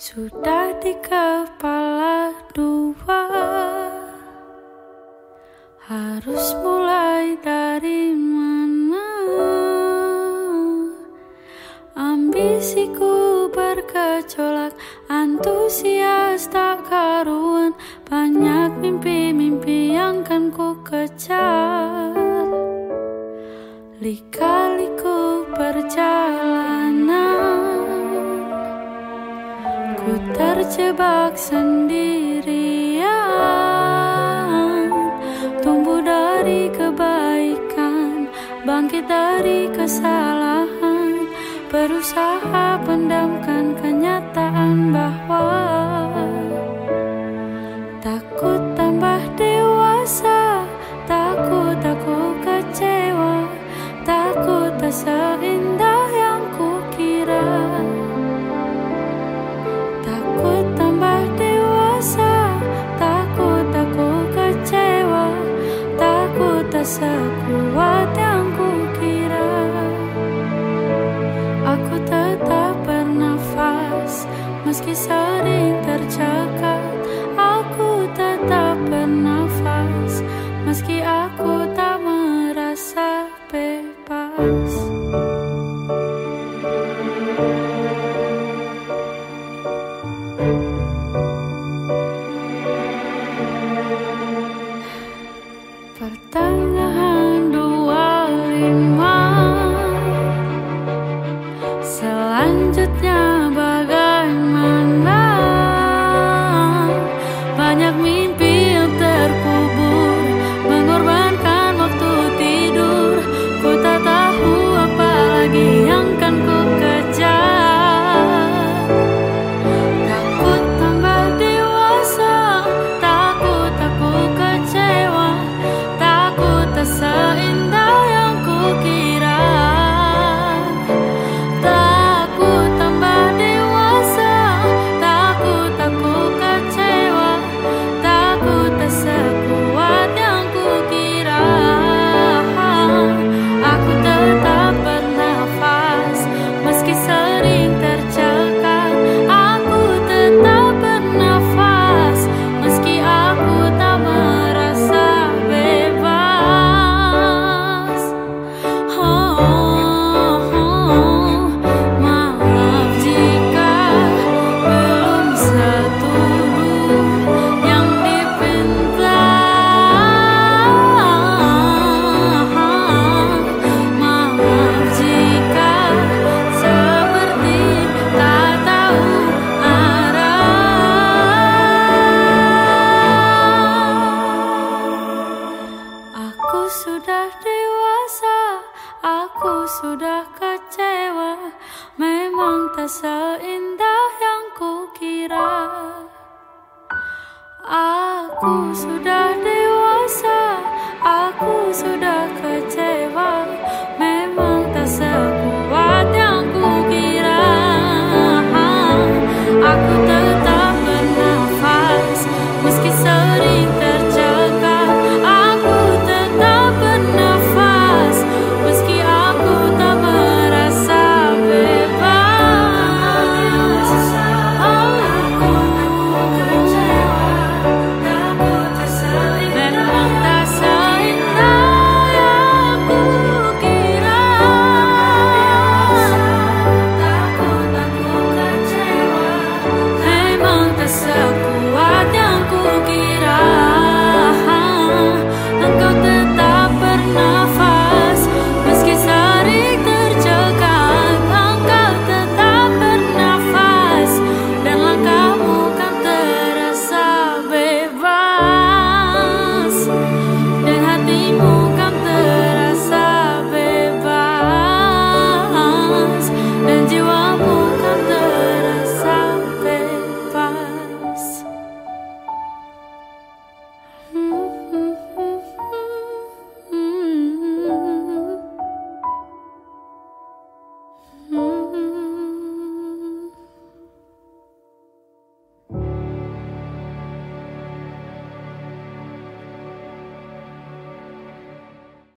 Sudah di kepala dua. Harus mulai dari mana? Ambisiku berkecolak Antusias tak karuan. Banyak mimpi-mimpi yang kan ku kejar. Lika-liku perjalanan terjebak sendirian. Tumbuh dari kebaikan Bangkit dari kesalahan. Berusaha sekuat yang kukira. Aku tetap bernafas Meski sering tercekat Aku tetap bernafas Meski aku tak merasa bebas. Pertengahan one. sudah dewasa, aku sudah kecewa. Memang tak seindah yang kukira. Aku sudah